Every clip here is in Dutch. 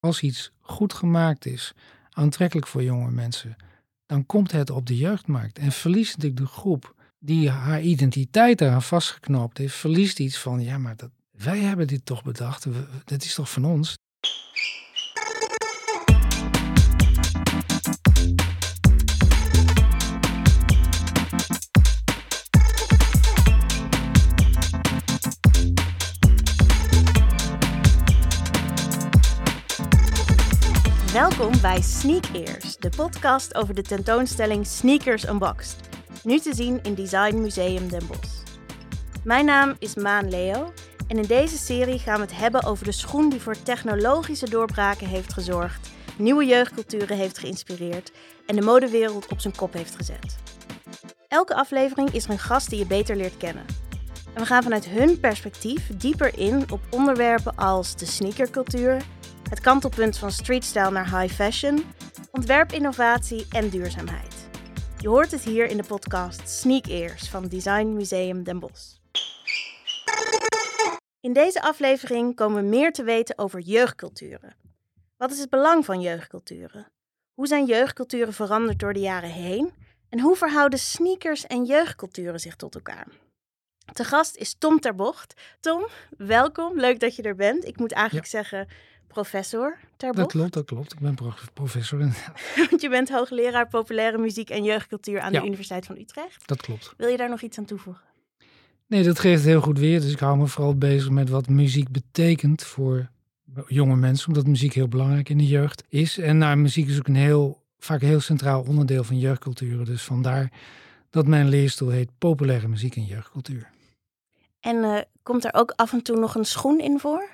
Als iets goed gemaakt is, aantrekkelijk voor jonge mensen, dan komt het op de jeugdmarkt. En verliest natuurlijk de groep die haar identiteit eraan vastgeknoopt heeft, verliest iets van, ja, maar dat, wij hebben dit toch bedacht, dat is toch van ons. Welkom bij Sneak Ears, de podcast over de tentoonstelling Sneakers Unboxed. Nu te zien in Design Museum Den Bosch. Mijn naam is Maan Leo en in deze serie gaan we het hebben over de schoen die voor technologische doorbraken heeft gezorgd, nieuwe jeugdculturen heeft geïnspireerd en de modewereld op zijn kop heeft gezet. Elke aflevering is er een gast die je beter leert kennen. En we gaan vanuit hun perspectief dieper in op onderwerpen als de sneakercultuur, het kantelpunt van streetstyle naar high fashion, ontwerpinnovatie en duurzaamheid. Je hoort het hier in de podcast Sneak Ears van Design Museum Den Bosch. In deze aflevering komen we meer te weten over jeugdculturen. Wat is het belang van jeugdculturen? Hoe zijn jeugdculturen veranderd door de jaren heen? En hoe verhouden sneakers en jeugdculturen zich tot elkaar? Te gast is Tom Terbocht. Tom, welkom. Leuk dat je er bent. Ik moet eigenlijk zeggen, professor Terbocht. Dat klopt, dat klopt. Ik ben professor. Want je bent hoogleraar populaire muziek en jeugdcultuur aan Ja. de Universiteit van Utrecht. Dat klopt. Wil je daar nog iets aan toevoegen? Nee, dat geeft heel goed weer. Dus ik hou me vooral bezig met wat muziek betekent voor jonge mensen. Omdat muziek heel belangrijk in de jeugd is. En nou, muziek is ook een heel, vaak een heel centraal onderdeel van jeugdculturen. Dus vandaar dat mijn leerstoel heet Populaire Muziek en Jeugdcultuur. En eh, komt er ook af en toe nog een schoen in voor?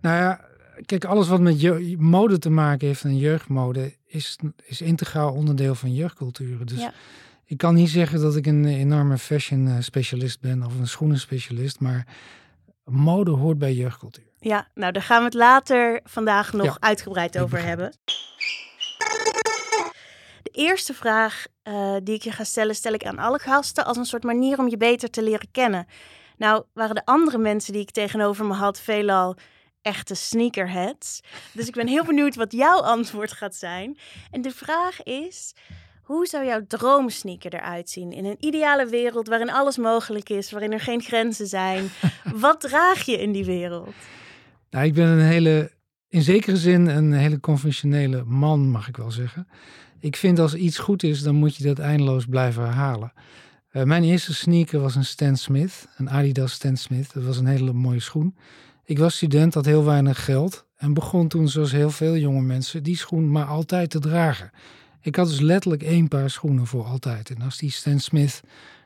Nou ja, kijk, alles wat met je- mode te maken heeft en jeugdmode is, is integraal onderdeel van jeugdculturen. Dus Ja. ik kan niet zeggen dat ik een enorme fashion eh, specialist ben of een schoenen specialist, maar mode hoort bij jeugdcultuur. Ja, nou daar gaan we het later vandaag nog Ja, uitgebreid over hebben. De eerste vraag eh, die ik je ga stellen, stel ik aan alle gasten als een soort manier om je beter te leren kennen. Nou, waren de andere mensen die ik tegenover me had veelal echte sneakerheads. Dus ik ben heel benieuwd wat jouw antwoord gaat zijn. En de vraag is, hoe zou jouw droomsneaker eruit zien? In een ideale wereld waarin alles mogelijk is, waarin er geen grenzen zijn. wat draag je in die wereld? Nou, ik ben een hele, in zekere zin een hele conventionele man, mag ik wel zeggen. Ik vind als iets goed is, dan moet je dat eindeloos blijven herhalen. Eh, mijn eerste sneaker was een Stan Smith, een Adidas Stan Smith. Dat was een hele mooie schoen. Ik was student, had heel weinig geld en begon toen, zoals heel veel jonge mensen, die schoen maar altijd te dragen. Ik had dus letterlijk één paar schoenen voor altijd. En als die Stan Smith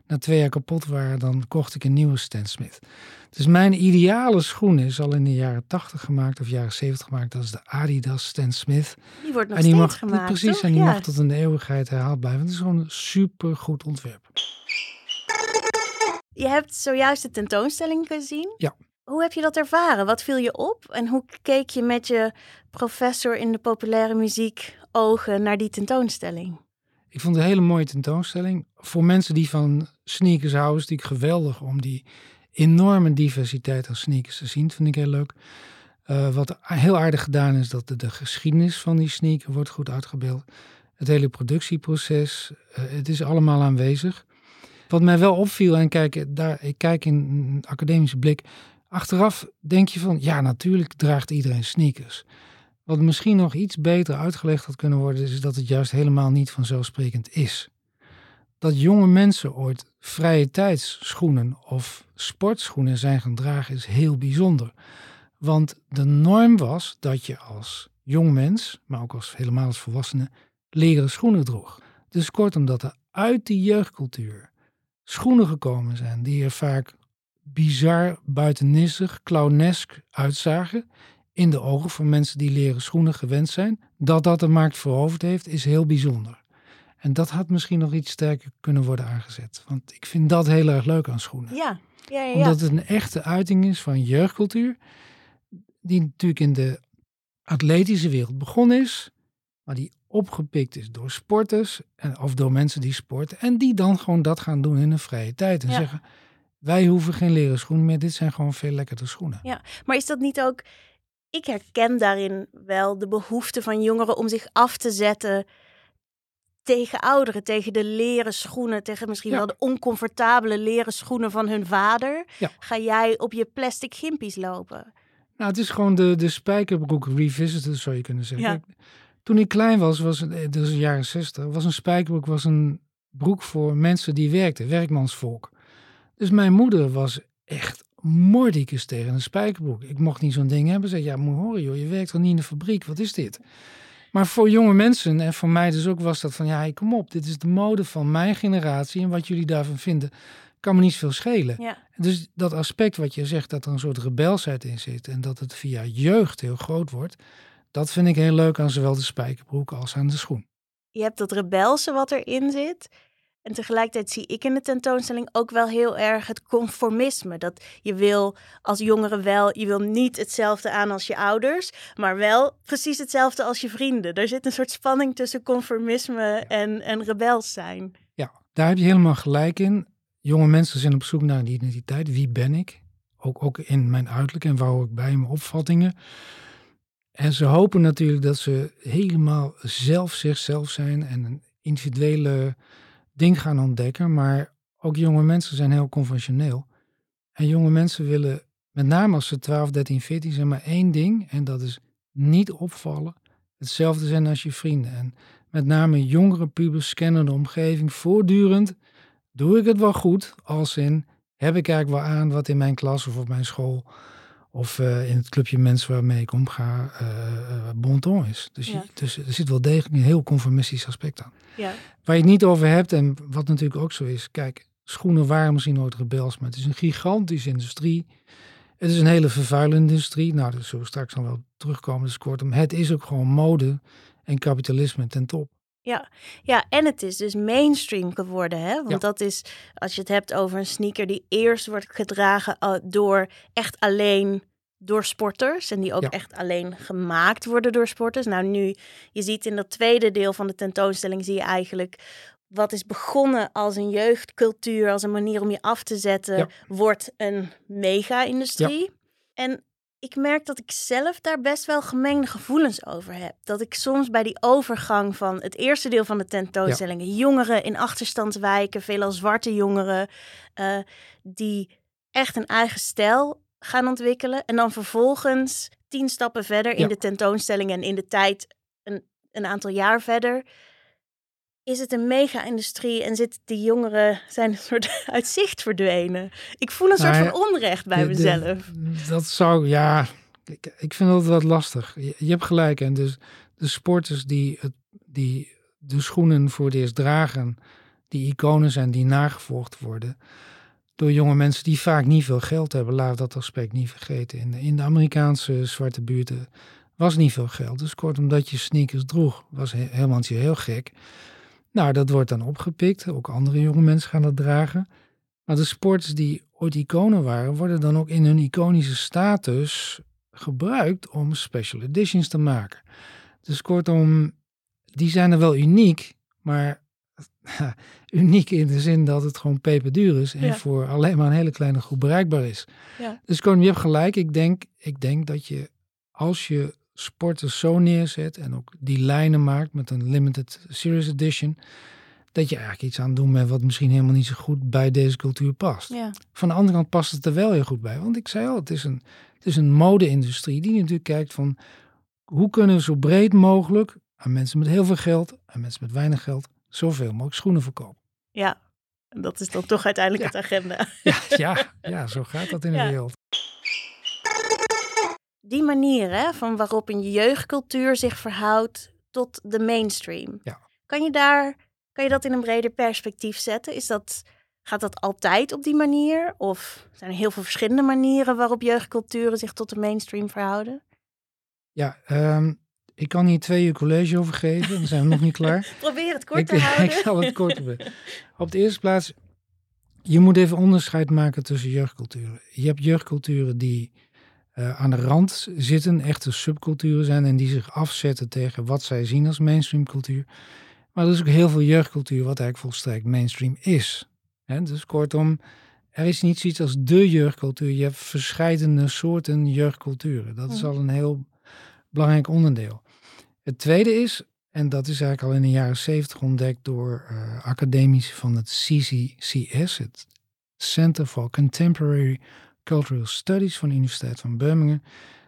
na twee jaar kapot waren, dan kocht ik een nieuwe Stan Smith. Dus mijn ideale schoen is al in de jaren 80 gemaakt of jaren 70 gemaakt. Dat is de Adidas Stan Smith. Die wordt nog en die steeds mag gemaakt, precies toch? en die Ja. mag tot de eeuwigheid herhaald blijven. Het is gewoon een super goed ontwerp. Je hebt zojuist de tentoonstelling gezien. Ja. Hoe heb je dat ervaren? Wat viel je op? En hoe keek je met je professor in de populaire muziek ogen naar die tentoonstelling? Ik vond het een hele mooie tentoonstelling. Voor mensen die van sneakers houden, is natuurlijk geweldig om die enorme diversiteit aan sneakers te zien. Dat vind ik heel leuk. Eh, wat heel aardig gedaan is, dat de, de geschiedenis van die sneaker wordt goed uitgebeeld. Het hele productieproces, eh, het is allemaal aanwezig. Wat mij wel opviel, en kijk, daar, ik kijk in een academische blik. Achteraf denk je van, ja, natuurlijk draagt iedereen sneakers. Wat misschien nog iets beter uitgelegd had kunnen worden, is dat het juist helemaal niet vanzelfsprekend is. Dat jonge mensen ooit vrije tijdsschoenen of sportschoenen zijn gaan dragen, is heel bijzonder. Want de norm was dat je als jong mens, maar ook als helemaal als volwassene, leren schoenen droeg. Dus kortom, dat er uit die jeugdcultuur schoenen gekomen zijn die er vaak bizar, buitennissig, clownesk uitzagen in de ogen van mensen die leren schoenen gewend zijn. Dat dat de markt veroverd heeft, is heel bijzonder. En dat had misschien nog iets sterker kunnen worden aangezet. Want ik vind dat heel erg leuk aan schoenen. Ja, ja, ja. ja. Omdat het een echte uiting is van jeugdcultuur. Die natuurlijk in de atletische wereld begonnen is. Maar die opgepikt is door sporters. En, of door mensen die sporten. En die dan gewoon dat gaan doen in hun vrije tijd. En Ja. zeggen, wij hoeven geen leren schoenen meer. Dit zijn gewoon veel lekkerder schoenen. Ja, maar is dat niet ook ik herken daarin wel de behoefte van jongeren om zich af te zetten tegen ouderen, tegen de leren schoenen, tegen misschien Ja. wel de oncomfortabele leren schoenen van hun vader. Ja. Ga jij op je plastic gimpies lopen? Nou, het is gewoon de, de spijkerbroek revisited, zou je kunnen zeggen. Ja. Toen ik klein was, was het, dus de jaren zestig, was een spijkerbroek was een broek voor mensen die werkten, werkmansvolk. Dus mijn moeder was echt mordicus tegen een spijkerbroek. Ik mocht niet zo'n ding hebben. Ze zei, ja, moet horen joh, je werkt toch niet in de fabriek, wat is dit? Maar voor jonge mensen en voor mij dus ook was dat van, ja, hey, kom op, dit is de mode van mijn generatie en wat jullie daarvan vinden, kan me niet veel schelen. Ja, Dus dat aspect wat je zegt, dat er een soort rebelsheid in zit en dat het via jeugd heel groot wordt, dat vind ik heel leuk aan zowel de spijkerbroek als aan de schoen. je hebt dat rebelse wat erin zit. En tegelijkertijd zie ik in de tentoonstelling ook wel heel erg het conformisme. Dat je wil als jongere wel, je wil niet hetzelfde aan als je ouders, maar wel precies hetzelfde als je vrienden. Er zit een soort spanning tussen conformisme en, en rebels zijn. Ja, daar heb je helemaal gelijk in. Jonge mensen zijn op zoek naar een identiteit. Wie ben ik? Ook, ook in mijn uiterlijk en waar ik bij mijn opvattingen. En ze hopen natuurlijk dat ze helemaal zelf zichzelf zijn en een individuele ding gaan ontdekken. Maar ook jonge mensen zijn heel conventioneel. En jonge mensen willen, met name als ze 12, 13, 14 zijn, maar één ding. En dat is niet opvallen. Hetzelfde zijn als je vrienden. En met name jongere pubers scannen de omgeving voortdurend. Doe ik het wel goed? Als in, heb ik eigenlijk wel aan wat in mijn klas of op mijn school of eh, in het clubje mensen waarmee ik omga eh eh, bon ton is. Dus, je- dus er zit wel degelijk een heel conformistisch aspect aan. Ja, Waar je het niet over hebt en wat natuurlijk ook zo is. Kijk, schoenen waren misschien nooit rebels, maar het is een gigantische industrie. Het is een hele vervuilende industrie. Nou, daar zullen we straks nog wel terugkomen. Dus kortom, het is ook gewoon mode en kapitalisme ten top. Ja, en het is dus mainstream geworden. Hè? Want Ja. dat is, als je het hebt over een sneaker die eerst wordt gedragen uh, door echt alleen door sporters. En die ook Ja. echt alleen gemaakt worden door sporters. Nou, nu, je ziet in dat tweede deel van de tentoonstelling, zie je eigenlijk wat is begonnen als een jeugdcultuur, als een manier om je af te zetten, Ja. wordt een mega-industrie. En ik merk dat ik zelf daar best wel gemengde gevoelens over heb. Dat ik soms bij die overgang van het eerste deel van de tentoonstelling, jongeren in achterstandswijken, veelal zwarte jongeren, eh, die echt een eigen stijl gaan ontwikkelen. En dan vervolgens tien stappen verder in Ja. de tentoonstelling en in de tijd een, een aantal jaar verder. Is het een mega-industrie en zitten die jongeren zijn een soort uit zicht verdwenen? Ik voel een soort Nou van onrecht bij De- de- mezelf. dat zou, ja, ik, ik vind dat wat lastig. Je, je hebt gelijk. En dus de sporters die, het, die de schoenen voor het eerst dragen, die iconen zijn die nagevolgd worden door jonge mensen die vaak niet veel geld hebben. Laat dat aspect niet vergeten. In, de- in de Amerikaanse zwarte buurten was niet veel geld. Dus kortom, dat je sneakers droeg, was he- helemaal niet heel gek. Nou, dat wordt dan opgepikt. Ook andere jonge mensen gaan dat dragen. Maar de sporters die ooit iconen waren, worden dan ook in hun iconische status gebruikt om special editions te maken. Dus kortom, die zijn er wel uniek, maar uniek in de zin dat het gewoon peperduur is en Ja. voor alleen maar een hele kleine groep bereikbaar is. Ja. Dus kortom, je hebt gelijk. Ik denk, ik denk dat je als je sporters zo neerzet en ook die lijnen maakt met een limited series edition, dat je eigenlijk iets aan doet met wat misschien helemaal niet zo goed bij deze cultuur past. Ja, Van de andere kant past het er wel heel goed bij. Want ik zei al, het is een, het is een mode-industrie die natuurlijk kijkt van hoe kunnen we zo breed mogelijk aan mensen met heel veel geld, aan mensen met weinig geld, zoveel mogelijk schoenen verkopen. ja. En dat is dan toch uiteindelijk Ja. het agenda. Ja, ja, ja, zo gaat dat in de wereld. Die manier hè, van waarop een jeugdcultuur zich verhoudt tot de mainstream. Ja. Kan je daar, kan je dat in een breder perspectief zetten? Is dat, gaat dat altijd op die manier? Of zijn er heel veel verschillende manieren waarop jeugdculturen zich tot de mainstream verhouden? Ja, ehm, ik kan hier twee uur college over geven, dan zijn we nog niet klaar. Probeer het kort ik, te houden. ik zal het kort doen. Op de eerste plaats, je moet even onderscheid maken tussen jeugdculturen. Je hebt jeugdculturen die eh, aan de rand zitten, echte subculturen zijn en die zich afzetten tegen wat zij zien als mainstream cultuur. Maar er is ook heel veel jeugdcultuur wat eigenlijk volstrekt mainstream is. Hè? Dus kortom, er is niet zoiets als de jeugdcultuur. Je hebt verschillende soorten jeugdculturen. Dat is Mhm. al een heel belangrijk onderdeel. Het tweede is, en dat is eigenlijk al in de jaren zeventig ontdekt door eh academici van het CCCS, het Center for Contemporary Cultural Studies van de Universiteit van Birmingham.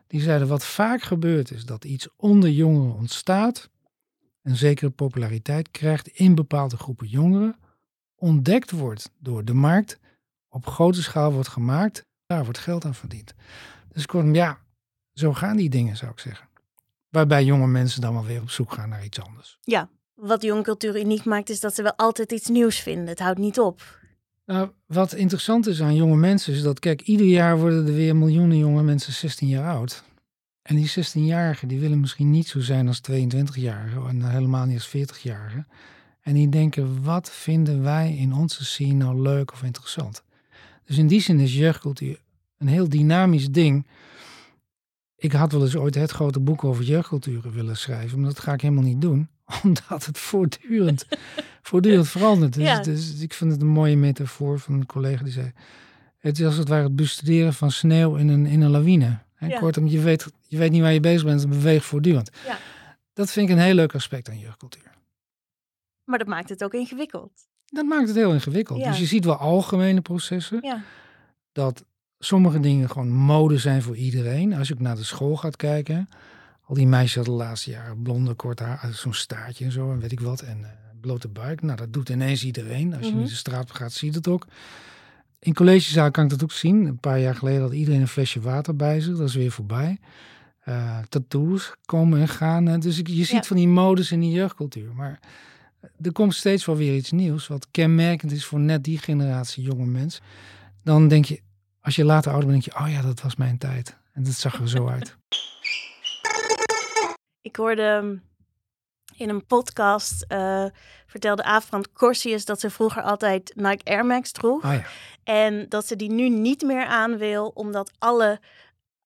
Die zeiden wat vaak gebeurt is dat iets onder jongeren ontstaat, een zekere populariteit krijgt in bepaalde groepen jongeren, ontdekt wordt door de markt, op grote schaal wordt gemaakt, daar wordt geld aan verdiend. Dus kortom, ja, zo gaan die dingen zou ik zeggen. Waarbij jonge mensen dan wel weer op zoek gaan naar iets anders. Wat de jonge cultuur uniek maakt, is dat ze wel altijd iets nieuws vinden. Het houdt niet op. Nou, wat interessant is aan jonge mensen is dat, kijk, ieder jaar worden er weer miljoenen jonge mensen 16 jaar oud. En die 16-jarigen die willen misschien niet zo zijn als 22-jarigen en helemaal niet als 40-jarigen. En die denken, wat vinden wij in onze scene nou leuk of interessant? Dus in die zin is jeugdcultuur een heel dynamisch ding. Ik had wel eens ooit het grote boek over jeugdculturen willen schrijven, maar dat ga ik helemaal niet doen, omdat het voortdurend, voortdurend verandert. Dus, Ja. dus ik vind het een mooie metafoor van een collega die zei, het is als het ware het bestuderen van sneeuw in een, in een lawine. Ja. Kortom, je weet, je weet niet waar je bezig bent, het beweegt voortdurend. Ja. Dat vind ik een heel leuk aspect aan jeugdcultuur. Maar dat maakt het ook ingewikkeld. Dat maakt het heel ingewikkeld. Ja. Dus je ziet wel algemene processen. Ja. Dat sommige dingen gewoon mode zijn voor iedereen. Als je ook naar de school gaat kijken. Al die meisjes hadden de laatste jaren blonde, kort haar, eh, zo'n staartje en zo en weet ik wat. En eh, blote buik. Nou, dat doet ineens iedereen. Als je Mhm. nu de straat op gaat, zie je dat ook. In collegezaal kan ik dat ook zien. Een paar jaar geleden had iedereen een flesje water bij zich. Dat is weer voorbij. Eh, tattoos komen en gaan. Dus je ziet Ja. van die modes in die jeugdcultuur. Maar er komt steeds wel weer iets nieuws. Wat kenmerkend is voor net die generatie jonge mensen. Dan denk je, als je later ouder bent, denk je, oh ja, dat was mijn tijd. En dat zag er zo uit. Ik hoorde um, in een podcast, eh, vertelde Aafbrand Corsius dat ze vroeger altijd Nike Air Max droeg. Ah ja. En dat ze die nu niet meer aan wil, omdat alle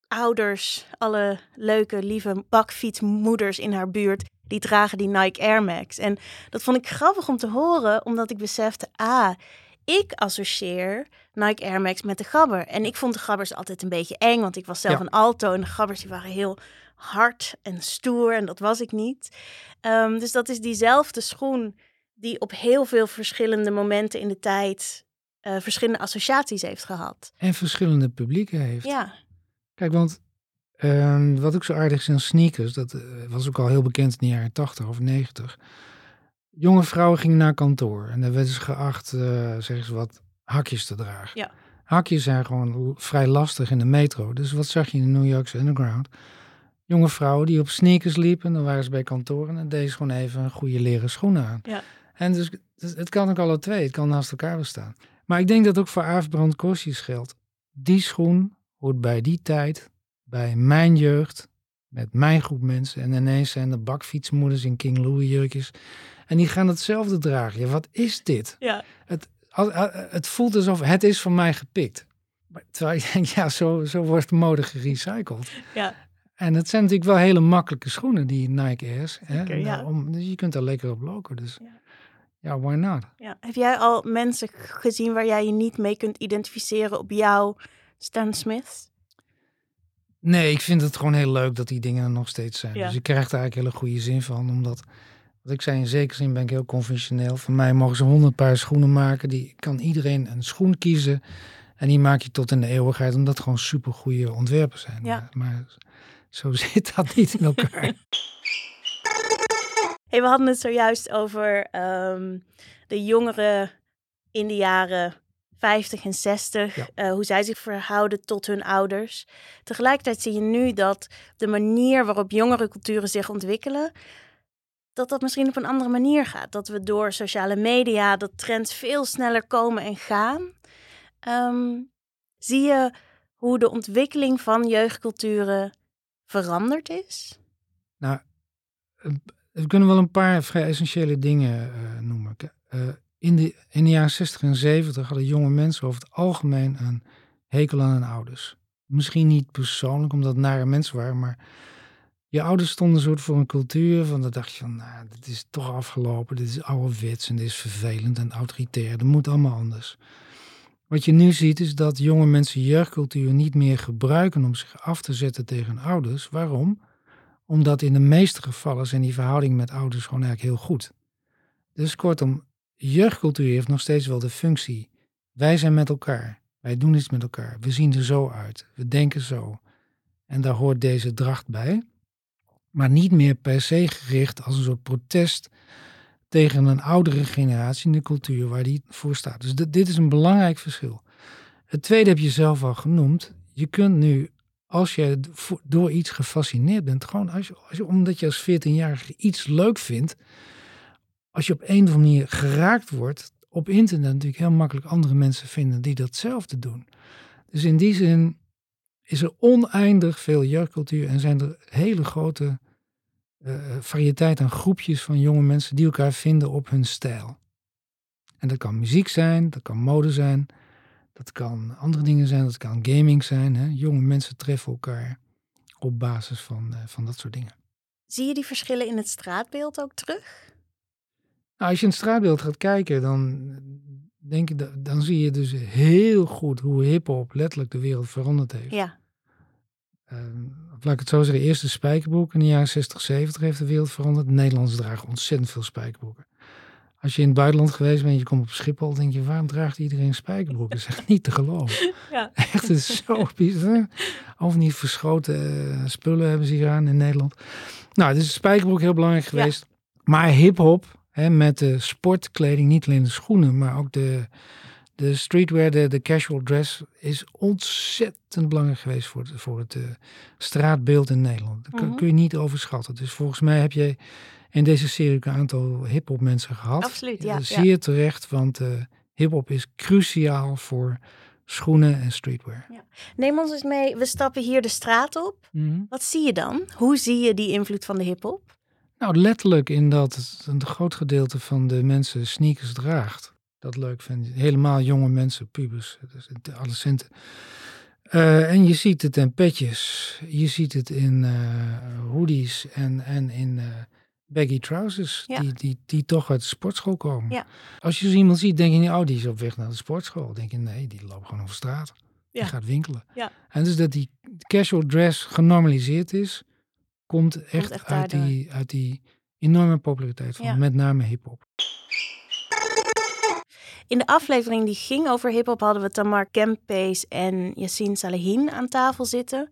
ouders, alle leuke, lieve bakfietsmoeders in haar buurt, die dragen die Nike Air Max. En dat vond ik grappig om te horen, omdat ik besefte, ah, ik associeer Nike Air Max met de gabber. En ik vond de gabbers altijd een beetje eng, want ik was zelf Ja. een alto en de gabbers die waren heel hard en stoer en dat was ik niet. Ehm, dus dat is diezelfde schoen die op heel veel verschillende momenten in de tijd eh, verschillende associaties heeft gehad. En verschillende publieken heeft. Ja, Kijk, want ehm, wat ook zo aardig is aan sneakers, dat eh, was ook al heel bekend in de jaren 80 of 90. Jonge vrouwen gingen naar kantoor en dan werden ze geacht, eh zeggen ze wat, hakjes te dragen. Ja. Hakjes zijn gewoon vrij lastig in de metro. Dus wat zag je in de New Yorkse underground? Jonge vrouwen die op sneakers liepen, dan waren ze bij kantoor en dan deden ze gewoon even een goede leren schoenen aan. Ja. En dus dus het kan ook alle twee, het kan naast elkaar bestaan. Maar ik denk dat ook voor Aafbrand Corsius geldt. Die schoen hoort bij die tijd, bij mijn jeugd, met mijn groep mensen. En ineens zijn er bakfietsmoeders in King Louis jurkjes. En die gaan hetzelfde dragen. Ja, wat is dit? ja, al- Het voelt alsof het is van mij gepikt. Maar terwijl ik denk, ja, zo, zo wordt mode gerecycled. ja. En het zijn natuurlijk wel hele makkelijke schoenen, die Nike Airs. Hè? Zeker, ja. Nou, om, dus je kunt er lekker op lopen. Dus Ja. ja, why not? ja. Heb jij al mensen gezien waar jij je niet mee kunt identificeren op jouw Stan Smith? Nee, ik vind het gewoon heel leuk dat die dingen er nog steeds zijn. Ja. Dus ik krijg er eigenlijk hele goede zin van. Omdat, wat ik zei, in zekere zin ben ik heel conventioneel. Van mij mogen ze honderd paar schoenen maken. Die kan iedereen een schoen kiezen. En die maak je tot in de eeuwigheid. Omdat het gewoon super goede ontwerpen zijn. Ja. Maar, maar zo zit dat niet in elkaar. Hey, we hadden het zojuist over ehm, de jongeren in de jaren 50 en 60, Ja. eh, hoe zij zich verhouden tot hun ouders. Tegelijkertijd zie je nu dat de manier waarop jongere culturen zich ontwikkelen, dat dat misschien op een andere manier gaat. Dat we door sociale media, dat trends veel sneller komen en gaan. Ehm, zie je hoe de ontwikkeling van jeugdculturen veranderd is? nou, we kunnen wel een paar vrij essentiële dingen eh, noemen. Eh, in, de, in de jaren 60 en 70 hadden jonge mensen over het algemeen een hekel aan hun ouders. Misschien niet persoonlijk, omdat het nare mensen waren, maar je ouders stonden soort voor een cultuur van, dan dacht je van, nou, dit is toch afgelopen, dit is ouderwets en dit is vervelend en autoritair, dat moet allemaal anders. Wat je nu ziet is dat jonge mensen jeugdcultuur niet meer gebruiken om zich af te zetten tegen ouders. Waarom? Omdat in de meeste gevallen zijn die verhoudingen met ouders gewoon eigenlijk heel goed. Dus kortom, jeugdcultuur heeft nog steeds wel de functie. Wij zijn met elkaar. Wij doen iets met elkaar. We zien er zo uit. We denken zo. En daar hoort deze dracht bij. Maar niet meer per se gericht als een soort protest tegen een oudere generatie in de cultuur waar die voor staat. Dus dit is een belangrijk verschil. Het tweede heb je zelf al genoemd. Je kunt nu, als je door iets gefascineerd bent, gewoon als je, als je, omdat je als 14-jarige iets leuk vindt, als je op een of andere manier geraakt wordt, op internet natuurlijk heel makkelijk andere mensen vinden die datzelfde doen. Dus in die zin is er oneindig veel jeugdcultuur en zijn er hele grote variëteit aan groepjes van jonge mensen die elkaar vinden op hun stijl. En dat kan muziek zijn, dat kan mode zijn, dat kan andere dingen zijn, dat kan gaming zijn. Hè. Jonge mensen treffen elkaar op basis van, uh, van dat soort dingen. Zie je die verschillen in het straatbeeld ook terug? Nou, als je in het straatbeeld gaat kijken, dan, denk ik, dan zie je dus heel goed hoe hip-hop letterlijk de wereld veranderd heeft. Ja. Laat ik het zo zeggen, de spijkerbroek in de jaren 60, 70 heeft de wereld veranderd. De Nederlanders dragen ontzettend veel spijkerbroeken. Als je in het buitenland geweest bent, je komt op Schiphol, denk je, waarom draagt iedereen spijkerbroek? Dat is echt niet te geloven. Ja. Echt, het is zo bizar. Of niet verschoten uh, spullen hebben ze hier aan in Nederland. Nou, dus de spijkerbroek heel belangrijk geweest. Ja. Maar hip-hop, met de sportkleding, niet alleen de schoenen, maar ook de, de streetwear, de, de casual dress, is ontzettend belangrijk geweest voor, het, voor het uh, straatbeeld in Nederland. Dat kun, Mhm. kun je niet overschatten. Dus volgens mij heb je in deze serie ook een aantal hip-hop mensen gehad. Absoluut, ja, Eh, ja. Zeer terecht, want uh, hip-hop is cruciaal voor schoenen en streetwear. Neem ons eens mee, we stappen hier de straat op. Wat zie je dan? Hoe zie je die invloed van de hip-hop? Nou, letterlijk in dat een groot gedeelte van de mensen sneakers draagt. Dat leuk vind Helemaal jonge mensen, pubers, dus adolescenten. Uh, en je ziet het in petjes. Je ziet het in uh, hoodies en, en in uh, baggy trousers. Ja. Die, die, die toch uit de sportschool komen. Ja. Als je zo iemand ziet, denk je niet, oh, die is op weg naar de sportschool. denk je, nee, die loopt gewoon over straat. Ja. Die gaat winkelen. Ja. En dus dat die casual dress genormaliseerd is, komt echt, echt uit, daardoor. die, uit die enorme populariteit van met name hip-hop. In de aflevering die ging over hip-hop hadden we Tamar Kempees en Yassine Salehin aan tafel zitten.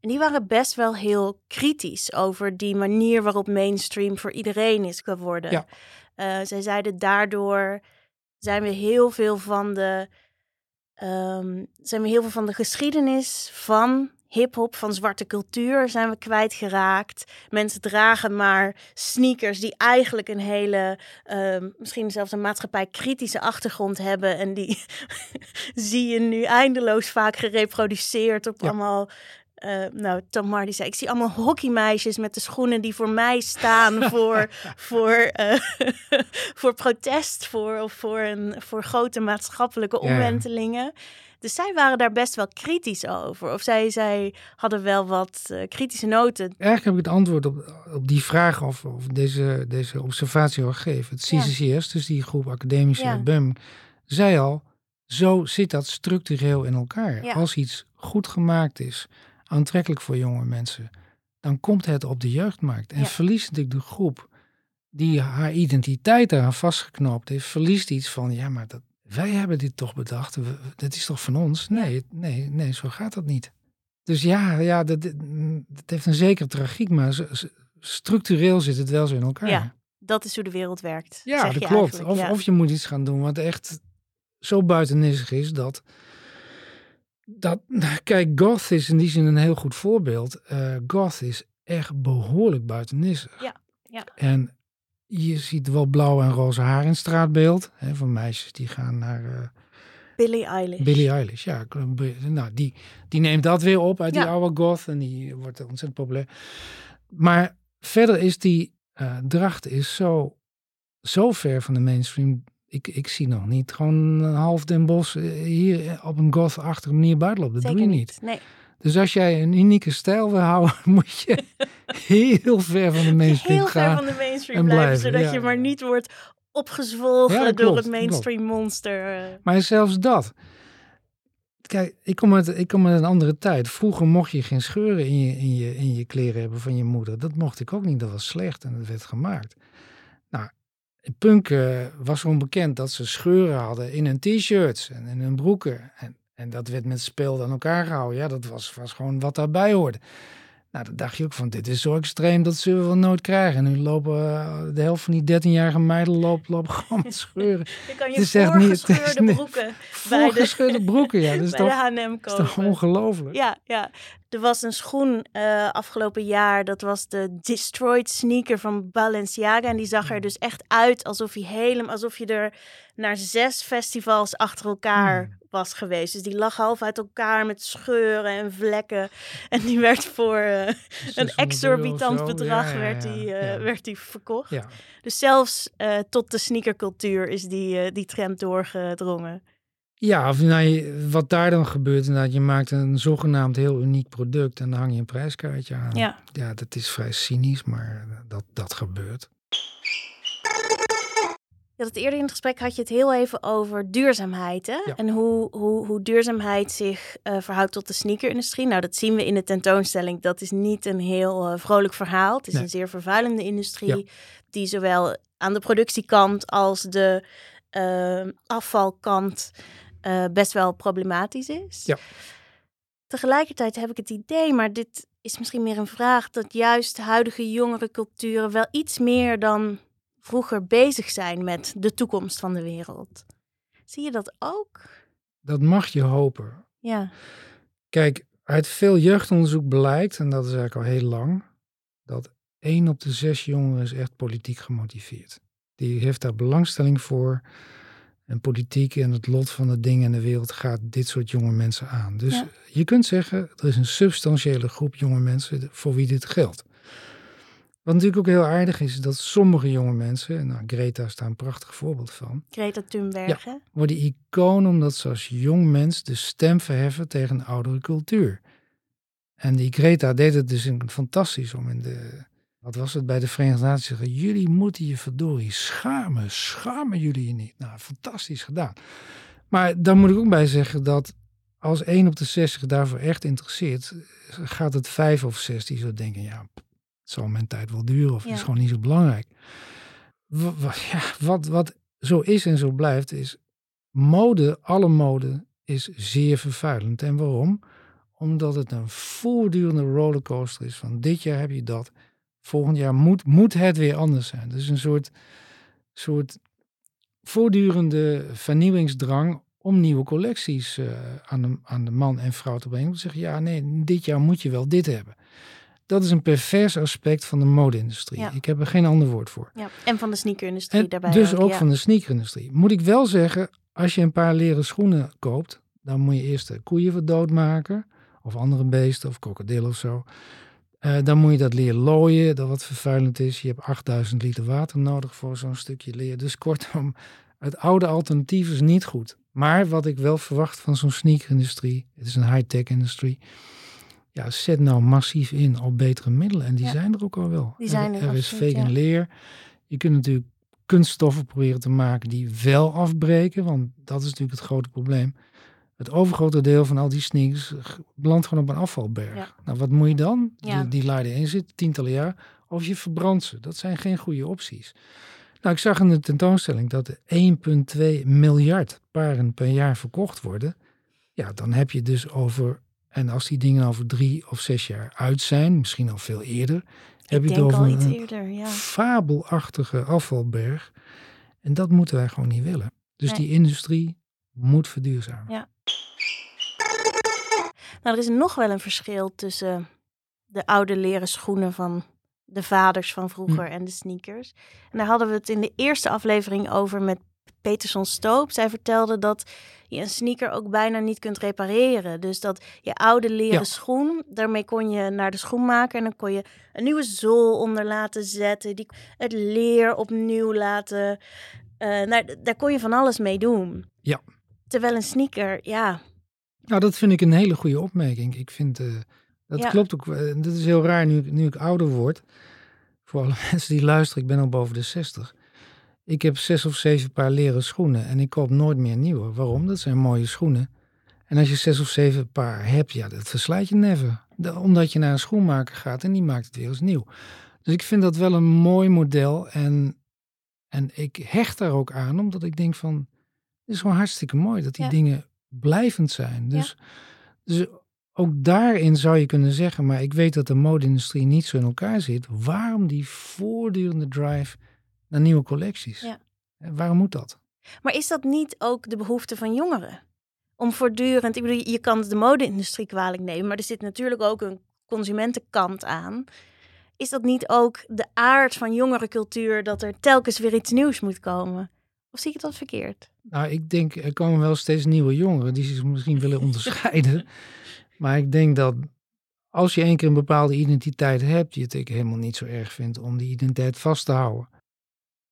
En die waren best wel heel kritisch over die manier waarop mainstream voor iedereen is geworden. Ja. Eh, zij zeiden daardoor zijn we heel veel van de ehm, zijn we heel veel van de geschiedenis van hip-hop, van zwarte cultuur zijn we kwijtgeraakt. Mensen dragen maar sneakers die eigenlijk een hele, ehm, misschien zelfs een maatschappij-kritische achtergrond hebben. En die zie je nu eindeloos vaak gereproduceerd op Ja. allemaal. eh, nou, Tamar die zei, ik zie allemaal hockeymeisjes met de schoenen die voor mij staan voor, voor, eh, voor protest, voor, of voor, een, voor grote maatschappelijke ja. Dus zij waren daar best wel kritisch over. Of zij, zij hadden wel wat eh, kritische noten. Eigenlijk heb ik het antwoord op, op die vraag of, of deze, deze observatie al gegeven. Het Ja. CCCS, dus die groep academici Ja. BEM, zei al, zo zit dat structureel in elkaar. Ja. Als iets goed gemaakt is, aantrekkelijk voor jonge mensen, dan komt het op de jeugdmarkt. En verliest natuurlijk de groep die haar identiteit eraan vastgeknoopt heeft, verliest iets van, ja, maar dat, wij hebben dit toch bedacht, we- dat is toch van ons? Nee, nee, nee, zo gaat dat niet. Dus ja, ja dat, dat heeft een zekere tragiek, maar structureel zit het wel zo in elkaar. Ja, Dat is hoe de wereld werkt. Ja, zeg dat je klopt. Of, ja. of je moet iets gaan doen wat echt zo buitennissig is dat. dat kijk, Goth is in die zin een heel goed voorbeeld. Eh, Goth is echt behoorlijk buitennissig. Ja, ja. En je ziet wel blauw en roze haar in het straatbeeld. Hè, van meisjes die gaan naar eh, Billie Eilish. Billie Eilish. Ja, nou, die, die neemt dat weer op uit Ja. die oude goth en die wordt ontzettend populair. Maar verder is die eh, dracht is zo, zo ver van de mainstream. Ik, ik zie nog niet gewoon een half Den Bos eh, hier op een goth-achtige manier buitenlopen. Dat Zeker doe je niet. Nee. Dus als jij een unieke stijl wil houden, moet je heel ver van de mainstream Heel ver gaan. van de mainstream en blijven, blijven, zodat ja. je maar niet wordt opgezwolgen Ja, door klopt, het mainstream monster. Maar zelfs dat. kijk, ik kom, uit, ik kom uit een andere tijd. Vroeger mocht je geen scheuren in je, in, je, in je kleren hebben van je moeder. Dat mocht ik ook niet. Dat was slecht en dat werd gemaakt. Nou, punk eh, was gewoon bekend dat ze scheuren hadden in hun t-shirts en in hun broeken. En, en dat werd met speel aan elkaar gehouden. Ja, dat was, was gewoon wat daarbij hoorde. Nou, dan dacht je ook van, dit is zo extreem, dat zullen we wel nooit krijgen. En nu lopen uh, de helft van die 13-jarige meiden lopen, lopen gewoon met scheuren. Je kan je het is echt niet, het is niet, broeken voorgescheurde de, broeken, ja. Dat is bij toch, de H&M is toch ongelooflijk? Ja, ja. Er was een schoen uh, afgelopen jaar, dat was de Destroyed Sneaker van Balenciaga. En die zag er dus echt uit alsof je helemaal, alsof je er naar zes festivals achter elkaar hmm. Was geweest. Dus die lag half uit elkaar met scheuren en vlekken. En die werd voor uh, een exorbitant bedrag ja, werd, die, uh, werd die verkocht. Dus zelfs tot de sneakercultuur is die, die trend doorgedrongen. Ja, of nou, wat daar dan gebeurt, inderdaad, je maakt een zogenaamd heel uniek product en dan hang je een prijskaartje aan. Ja, ja dat is vrij cynisch, maar dat, dat gebeurt. Ja, dat eerder in het gesprek had je het heel even over duurzaamheid. Hè? En hoe, hoe, hoe duurzaamheid zich uh, verhoudt tot de sneakerindustrie. Nou, dat zien we in de tentoonstelling. Dat is niet een heel uh, vrolijk verhaal. Het is een zeer vervuilende industrie. Die zowel aan de productiekant als de uh, afvalkant best wel problematisch is. Ja. Tegelijkertijd heb ik het idee, maar dit is misschien meer een vraag, dat juist huidige jongere culturen wel iets meer dan vroeger bezig zijn met de toekomst van de wereld. Zie je dat ook? Dat mag je hopen. Ja. Kijk, uit veel jeugdonderzoek blijkt, en dat is eigenlijk al heel lang, dat één op de zes jongeren is echt politiek gemotiveerd. Die heeft daar belangstelling voor. En politiek en het lot van de dingen in de wereld gaat dit soort jonge mensen aan. Dus je kunt zeggen, er is een substantiële groep jonge mensen voor wie dit geldt. Wat natuurlijk ook heel aardig is, dat sommige jonge mensen, nou Greta is daar een prachtig voorbeeld van. Greta Thunberg, ja, worden icoon omdat ze als jong mens de stem verheffen tegen een oudere cultuur. En die Greta deed het dus fantastisch om in de wat was het bij de Verenigde Naties zeggen? Jullie moeten je verdorie schamen. Schamen jullie je niet? Nou, fantastisch gedaan. Maar dan moet ik ook bij zeggen dat als 1 op de 60 daarvoor echt interesseert, gaat het 5 of 6 die zo denken, ja, het zal mijn tijd wel duren of het is gewoon niet zo belangrijk. Wat, ja, wat, wat zo is en zo blijft, is mode, alle mode is zeer vervuilend. En waarom? Omdat het een voortdurende rollercoaster is van dit jaar heb je dat, volgend jaar moet, moet het weer anders zijn. Dus een soort, soort voortdurende vernieuwingsdrang om nieuwe collecties uh, aan, de, aan de man en vrouw te brengen. Om te zeggen, ja, nee, dit jaar moet je wel dit hebben. Dat is een pervers aspect van de mode-industrie. Ik heb er geen ander woord voor. Ja, en van de sneakerindustrie daarbij. Dus ook, van de sneakerindustrie. Moet ik wel zeggen, als je een paar leren schoenen koopt, dan moet je eerst de koeien wat doodmaken. Of andere beesten, of krokodillen of zo. Uh, dan moet je dat leer looien, dat wat vervuilend is. Je hebt 8000 liter water nodig voor zo'n stukje leer. Dus kortom, het oude alternatief is niet goed. Maar wat ik wel verwacht van zo'n sneakerindustrie, het is een high-tech industrie. Ja, zet nou massief in op betere middelen. En die zijn er ook al wel. Die zijn er, er, is vegan leer. Je kunt natuurlijk kunststoffen proberen te maken die wel afbreken. Want dat is natuurlijk het grote probleem. Het overgrote deel van al die sneakers belandt gewoon op een afvalberg. Nou, wat moet je dan? Die, die laden in zitten, tientallen jaar. Of je verbrandt ze. Dat zijn geen goede opties. Nou, ik zag in de tentoonstelling dat er 1,2 miljard paren per jaar verkocht worden. Ja, dan heb je dus over, en als die dingen over drie of zes jaar uit zijn, misschien al veel eerder, heb je het over een eerder, ja. fabelachtige afvalberg. En dat moeten wij gewoon niet willen. Dus die industrie moet verduurzamen. Ja. Nou, er is nog wel een verschil tussen de oude leren schoenen van de vaders van vroeger hm. en de sneakers. En daar hadden we het in de eerste aflevering over met Peterson Stoop. Zij vertelde dat je een sneaker ook bijna niet kunt repareren. Dus dat je oude leren schoen, daarmee kon je naar de schoen maken en dan kon je een nieuwe zool onder laten zetten, die, het leer opnieuw laten. Uh, nou, daar kon je van alles mee doen. Ja. Terwijl een sneaker, ja, nou, dat vind ik een hele goede opmerking. Ik vind, uh, dat klopt ook. Uh, dat is heel raar nu, nu ik ouder word. Voor alle mensen die luisteren, ik ben al boven de 60. Ik heb zes of zeven paar leren schoenen en ik koop nooit meer nieuwe. Waarom? Dat zijn mooie schoenen. En als je zes of zeven paar hebt, ja, dat verslijt je never. Omdat je naar een schoenmaker gaat en die maakt het weer eens nieuw. Dus ik vind dat wel een mooi model. En, en ik hecht daar ook aan, omdat ik denk van... Het is gewoon hartstikke mooi dat die Ja. dingen blijvend zijn. Dus, dus ook daarin zou je kunnen zeggen... maar ik weet dat de mode-industrie niet zo in elkaar zit. Waarom die voortdurende drive naar nieuwe collecties? Ja. Waarom moet dat? Maar is dat niet ook de behoefte van jongeren? Om voortdurend, ik bedoel, je kan de mode-industrie kwalijk nemen, maar er zit natuurlijk ook een consumentenkant aan. Is dat niet ook de aard van jongerencultuur dat er telkens weer iets nieuws moet komen? Of zie ik dat verkeerd? Nou, ik denk, er komen wel steeds nieuwe jongeren die zich misschien willen onderscheiden. maar ik denk dat als je één keer een bepaalde identiteit hebt, je het ik helemaal niet zo erg vindt om die identiteit vast te houden.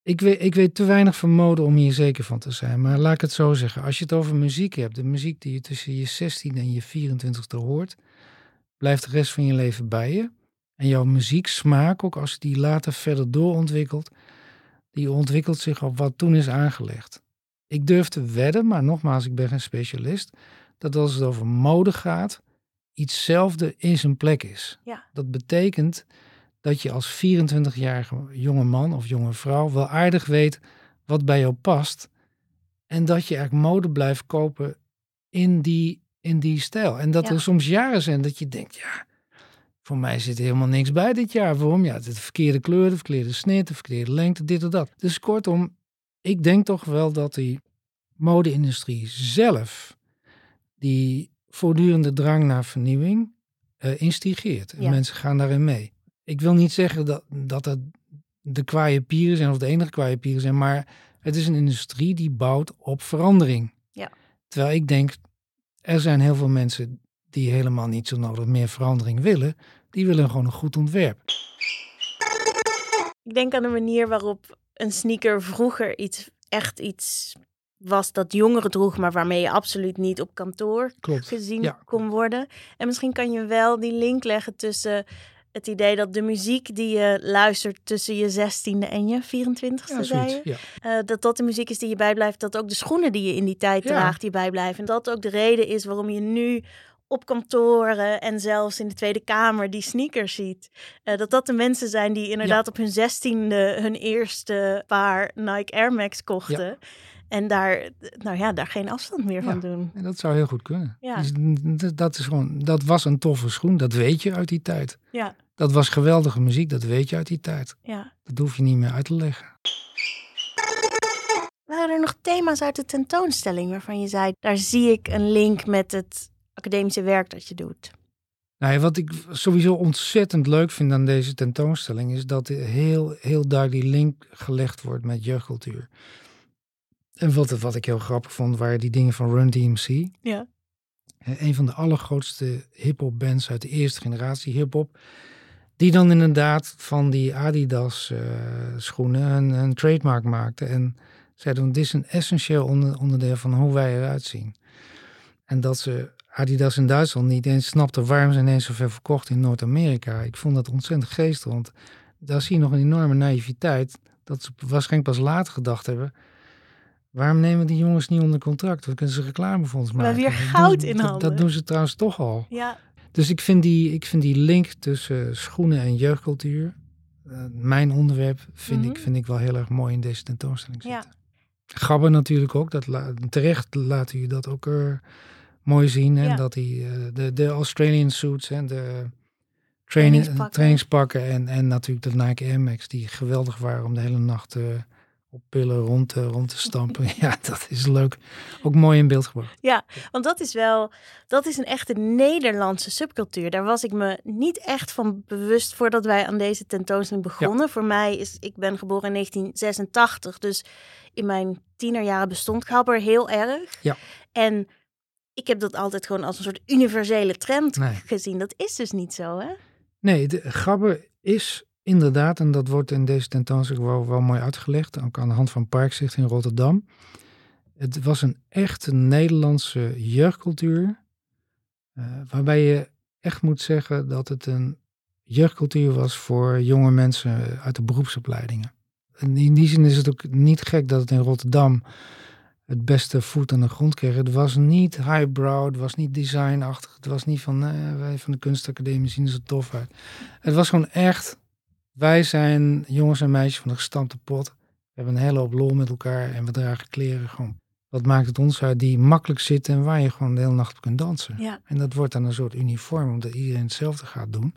Ik weet, ik weet te weinig van mode om hier zeker van te zijn. Maar laat ik het zo zeggen. Als je het over muziek hebt, de muziek die je tussen je 16 en je 24 hoort, blijft de rest van je leven bij je. En jouw muzieksmaak, ook als je die later verder doorontwikkelt, die ontwikkelt zich op wat toen is aangelegd. Ik durf te wedden, maar nogmaals, ik ben geen specialist, dat als het over mode gaat, ietszelfde in zijn plek is. Ja. Dat betekent dat je als 24-jarige jonge man of jonge vrouw wel aardig weet wat bij jou past. En dat je eigenlijk mode blijft kopen in die, in die stijl. En dat Ja. er soms jaren zijn dat je denkt, ja, voor mij zit er helemaal niks bij dit jaar. Waarom? Ja, de verkeerde kleur, de verkeerde snit, de verkeerde lengte, dit of dat. Dus kortom, ik denk toch wel dat die mode-industrie zelf die voortdurende drang naar vernieuwing eh, instigeert. En Ja. mensen gaan daarin mee. Ik wil niet zeggen dat, dat het de kwaaie pieren zijn of de enige kwaaie pieren zijn, maar het is een industrie die bouwt op verandering. Ja. Terwijl ik denk, er zijn heel veel mensen die helemaal niet zo nodig meer verandering willen. Die willen gewoon een goed ontwerp. Ik denk aan de manier waarop een sneaker vroeger iets, echt iets was dat jongeren droeg, maar waarmee je absoluut niet op kantoor Klopt. gezien Ja. kon worden. En misschien kan je wel die link leggen tussen het idee dat de muziek die je luistert tussen je 16e en je 24e, Ja, zei zoiets. je, Ja. eh, dat dat de muziek is die je bijblijft, dat ook de schoenen die je in die tijd Ja. draagt, die bijblijven. En dat ook de reden is waarom je nu op kantoren en zelfs in de Tweede Kamer die sneakers ziet. Eh, dat dat de mensen zijn die inderdaad op hun zestiende hun eerste paar Nike Air Max kochten. En daar, nou ja, daar geen afstand meer van Ja. doen. En dat zou heel goed kunnen. Ja. Dus dat, is gewoon, dat was een toffe schoen, dat weet je uit die tijd. Ja, Dat was geweldige muziek, dat weet je uit die tijd. ja. Dat hoef je niet meer uit te leggen. Waren er nog thema's uit de tentoonstelling waarvan je zei, daar zie ik een link met het academische werk dat je doet? Nou, wat ik sowieso ontzettend leuk vind aan deze tentoonstelling is dat heel, heel duidelijk die link gelegd wordt met jeugdcultuur. En wat, wat ik heel grappig vond, waren die dingen van Run DMC. Ja. Een van de allergrootste hip-hop bands uit de eerste generatie hip-hop. Die dan inderdaad van die Adidas eh, schoenen een, een trademark maakte. En zeiden: van, Dit is een essentieel onder- onderdeel van hoe wij eruit zien. En dat ze Adidas in Duitsland niet eens snapte waarom ze ineens zoveel verkocht in Noord-Amerika. Ik vond dat ontzettend geestig, want daar zie je nog een enorme naïviteit. Dat ze waarschijnlijk pas later gedacht hebben. Waarom nemen die jongens niet onder contract? Dan kunnen ze reclame voor ons We maken. hebben weer Dat goud in handen. Dat doen ze trouwens toch al. Ja, Dus ik vind die, ik vind die link tussen schoenen en jeugdcultuur, eh, mijn onderwerp, vind, Mhm. ik, vind ik wel heel erg mooi in deze tentoonstelling Ja. zitten. Gabber natuurlijk ook, dat la- terecht laat u dat ook eh, mooi zien. En Ja. dat die, eh, de, de Australian suits en de trainen- Trainingspakken. trainingspakken en, en natuurlijk de Nike Air Max, die geweldig waren om de hele nacht eh, op pillen rond, te- rond te stampen. ja, dat is leuk. Ook mooi in beeld gebracht. want dat is wel, dat is een echte Nederlandse subcultuur. Daar was ik me niet echt van bewust voordat wij aan deze tentoonstelling begonnen. Voor mij is, ik ben geboren in 1986, dus in mijn tienerjaren bestond Gabber heel erg. Ja. En ik heb dat altijd gewoon als een soort universele trend Nee. gezien. Dat is dus niet zo, hè? Nee, de gabber is inderdaad, en dat wordt in deze tentoonstelling wel, mooi uitgelegd, ook aan de hand van Parkzicht in Rotterdam. Het was een echte Nederlandse jeugdcultuur, eh, waarbij je echt moet zeggen dat het een jeugdcultuur was voor jonge mensen uit de beroepsopleidingen. En in die zin is het ook niet gek dat het in Rotterdam het beste voet aan de grond kreeg. Het was niet highbrow, het was niet designachtig. Het was niet van, eh, wij van de kunstacademie zien zo tof uit. Het was gewoon echt, wij zijn jongens en meisjes van de gestampte pot. We hebben een hele hoop lol met elkaar en we dragen kleren gewoon. Wat maakt het ons uit die makkelijk zitten en waar je gewoon de hele nacht op kunt dansen. Ja. En dat wordt dan een soort uniform, omdat iedereen hetzelfde gaat doen.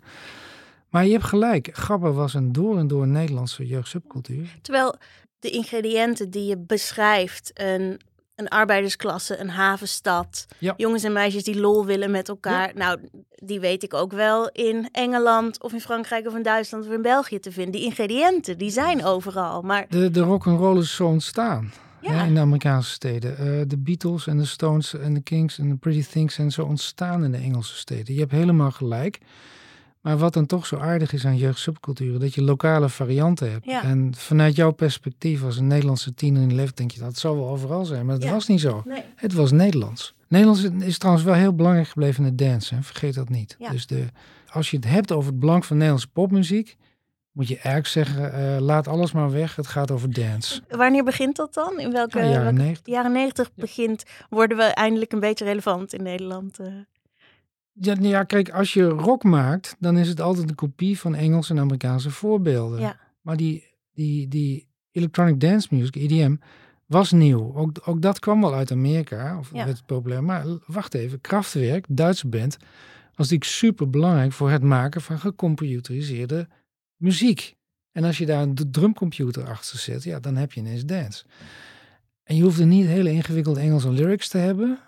Maar je hebt gelijk, Gabber was een door en door Nederlandse jeugdsubcultuur. Terwijl de ingrediënten die je beschrijft, een, een arbeidersklasse, een havenstad, Ja. jongens en meisjes die lol willen met elkaar. Nou, die weet ik ook wel in Engeland of in Frankrijk of in Duitsland of in België te vinden. Die ingrediënten, die zijn overal. Maar De, de rock and roll is zo ontstaan ja, in de Amerikaanse steden. Eh, de Beatles en de Stones en de Kings en de Pretty Things zijn zo ontstaan in de Engelse steden. Je hebt helemaal gelijk. Maar wat dan toch zo aardig is aan jeugdsubculturen, dat je lokale varianten hebt. Ja. En vanuit jouw perspectief als een Nederlandse tiener in je leven, denk je dat zal wel overal zijn. Maar dat Ja. was niet zo. nee. Het was Nederlands. Nederlands is trouwens wel heel belangrijk gebleven in dansen. hè. Vergeet dat niet. Ja. Dus de, als je het hebt over het belang van Nederlandse popmuziek, moet je eigenlijk zeggen, eh, laat alles maar weg. Het gaat over dance. Wanneer begint dat dan? In welke Ja, jaren welke- 90. jaren 90 begint, worden we eindelijk een beetje relevant in Nederland. eh. Ja, nou ja, kijk, als je rock maakt, dan is het altijd een kopie van Engelse en Amerikaanse voorbeelden. Ja. Maar die, die, die electronic dance music, EDM, was nieuw. Ook, ook dat kwam wel uit Amerika, of Ja. het populair. Maar wacht even, Kraftwerk, Duitse band, was natuurlijk super belangrijk voor het maken van gecomputeriseerde muziek. En als je daar een drumcomputer achter zet, ja, dan heb je ineens dance. En je hoefde niet hele ingewikkelde Engelse lyrics te hebben.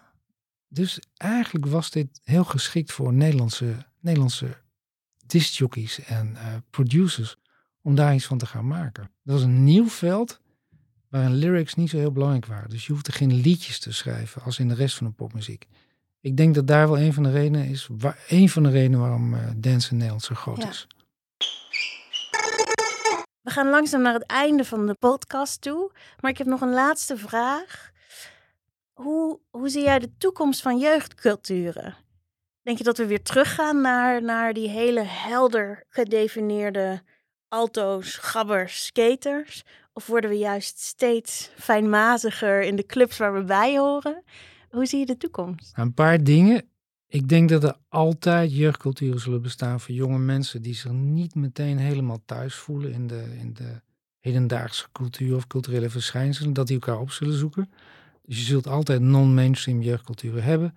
Dus eigenlijk was dit heel geschikt voor Nederlandse, Nederlandse discjockeys en eh, producers om daar iets van te gaan maken. Dat was een nieuw veld waarin lyrics niet zo heel belangrijk waren. Dus je hoefde geen liedjes te schrijven als in de rest van de popmuziek. Ik denk dat daar wel een van de redenen is, waar, een van de redenen waarom eh, dance in Nederland zo groot Ja. is. We gaan langzaam naar het einde van de podcast toe. Maar ik heb nog een laatste vraag. Hoe, hoe zie jij de toekomst van jeugdculturen? Denk je dat we weer teruggaan naar, naar die hele helder gedefinieerde alto's, gabbers, skaters? Of worden we juist steeds fijnmaziger in de clubs waar we bij horen? Hoe zie je de toekomst? Nou, een paar dingen. Ik denk dat er altijd jeugdculturen zullen bestaan voor jonge mensen die zich niet meteen helemaal thuis voelen in de, in de hedendaagse cultuur of culturele verschijnselen, dat die elkaar op zullen zoeken. Dus je zult altijd non-mainstream jeugdculturen hebben.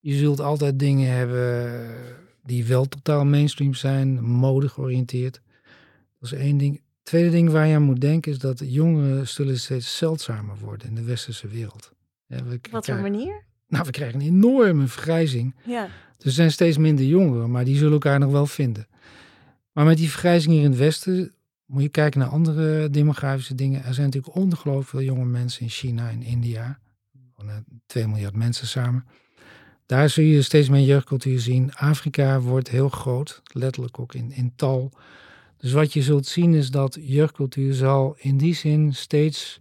Je zult altijd dingen hebben die wel totaal mainstream zijn, mode georiënteerd. Dat is één ding. Tweede ding waar je aan moet denken is dat jongeren zullen steeds zeldzamer worden in de westerse wereld. Ja, we Wat voor manier? nou, we krijgen een enorme vergrijzing. Ja, Dus er zijn steeds minder jongeren, maar die zullen elkaar nog wel vinden. Maar met die vergrijzing hier in het Westen moet je kijken naar andere demografische dingen. Er zijn natuurlijk ongelooflijk veel jonge mensen in China en India. Van, eh, 2 miljard mensen samen. Daar zul je steeds meer jeugdcultuur zien. Afrika wordt heel groot, letterlijk ook in, in tal. Dus wat je zult zien is dat jeugdcultuur zal in die zin steeds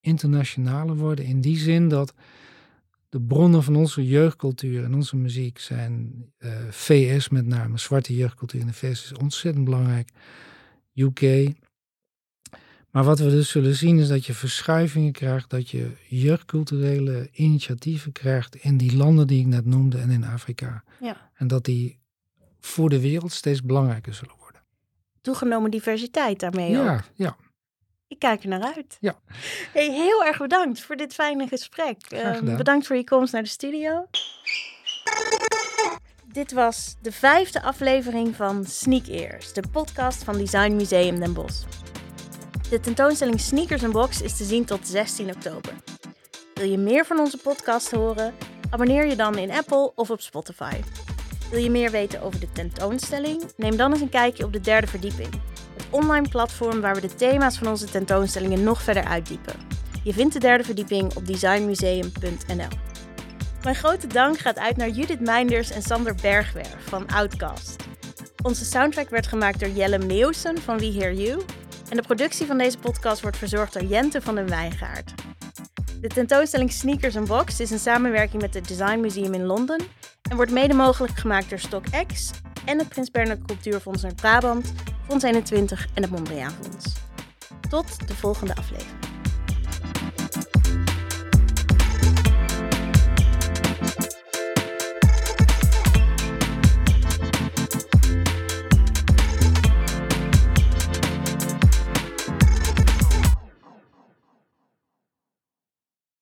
internationaler worden. In die zin dat de bronnen van onze jeugdcultuur en onze muziek zijn eh, VS met name. Zwarte jeugdcultuur in de VS is ontzettend belangrijk. UK. Maar wat we dus zullen zien is dat je verschuivingen krijgt, dat je jeugdculturele initiatieven krijgt in die landen die ik net noemde en in Afrika. ja. En dat die voor de wereld steeds belangrijker zullen worden. Toegenomen diversiteit daarmee ook. Ja, ja. Ik kijk er naar uit. Ja. Hey, heel erg bedankt voor dit fijne gesprek. Ehm, bedankt voor je komst naar de studio. Dit was de vijfde aflevering van Sneak Ears, de podcast van Design Museum Den Bosch. De tentoonstelling Sneakers Box is te zien tot 16 oktober. Wil je meer van onze podcast horen? Abonneer je dan in Apple of op Spotify. Wil je meer weten over de tentoonstelling? Neem dan eens een kijkje op de derde verdieping het online platform waar we de thema's van onze tentoonstellingen nog verder uitdiepen. Je vindt de derde verdieping op designmuseum.nl. Mijn grote dank gaat uit naar Judith Meinders en Sander Bergwerf van Outcast. Onze soundtrack werd gemaakt door Jelle Meeuwsen van We Hear You. En de productie van deze podcast wordt verzorgd door Jente van den Wijngaard. De tentoonstelling Sneakers Unboxed is een samenwerking met het Design Museum in Londen en wordt mede mogelijk gemaakt door StockX en het Prins Bernhard Cultuurfonds Noord-Brabant, Fonds 21 en het Mondriaan Fonds. Tot de volgende aflevering.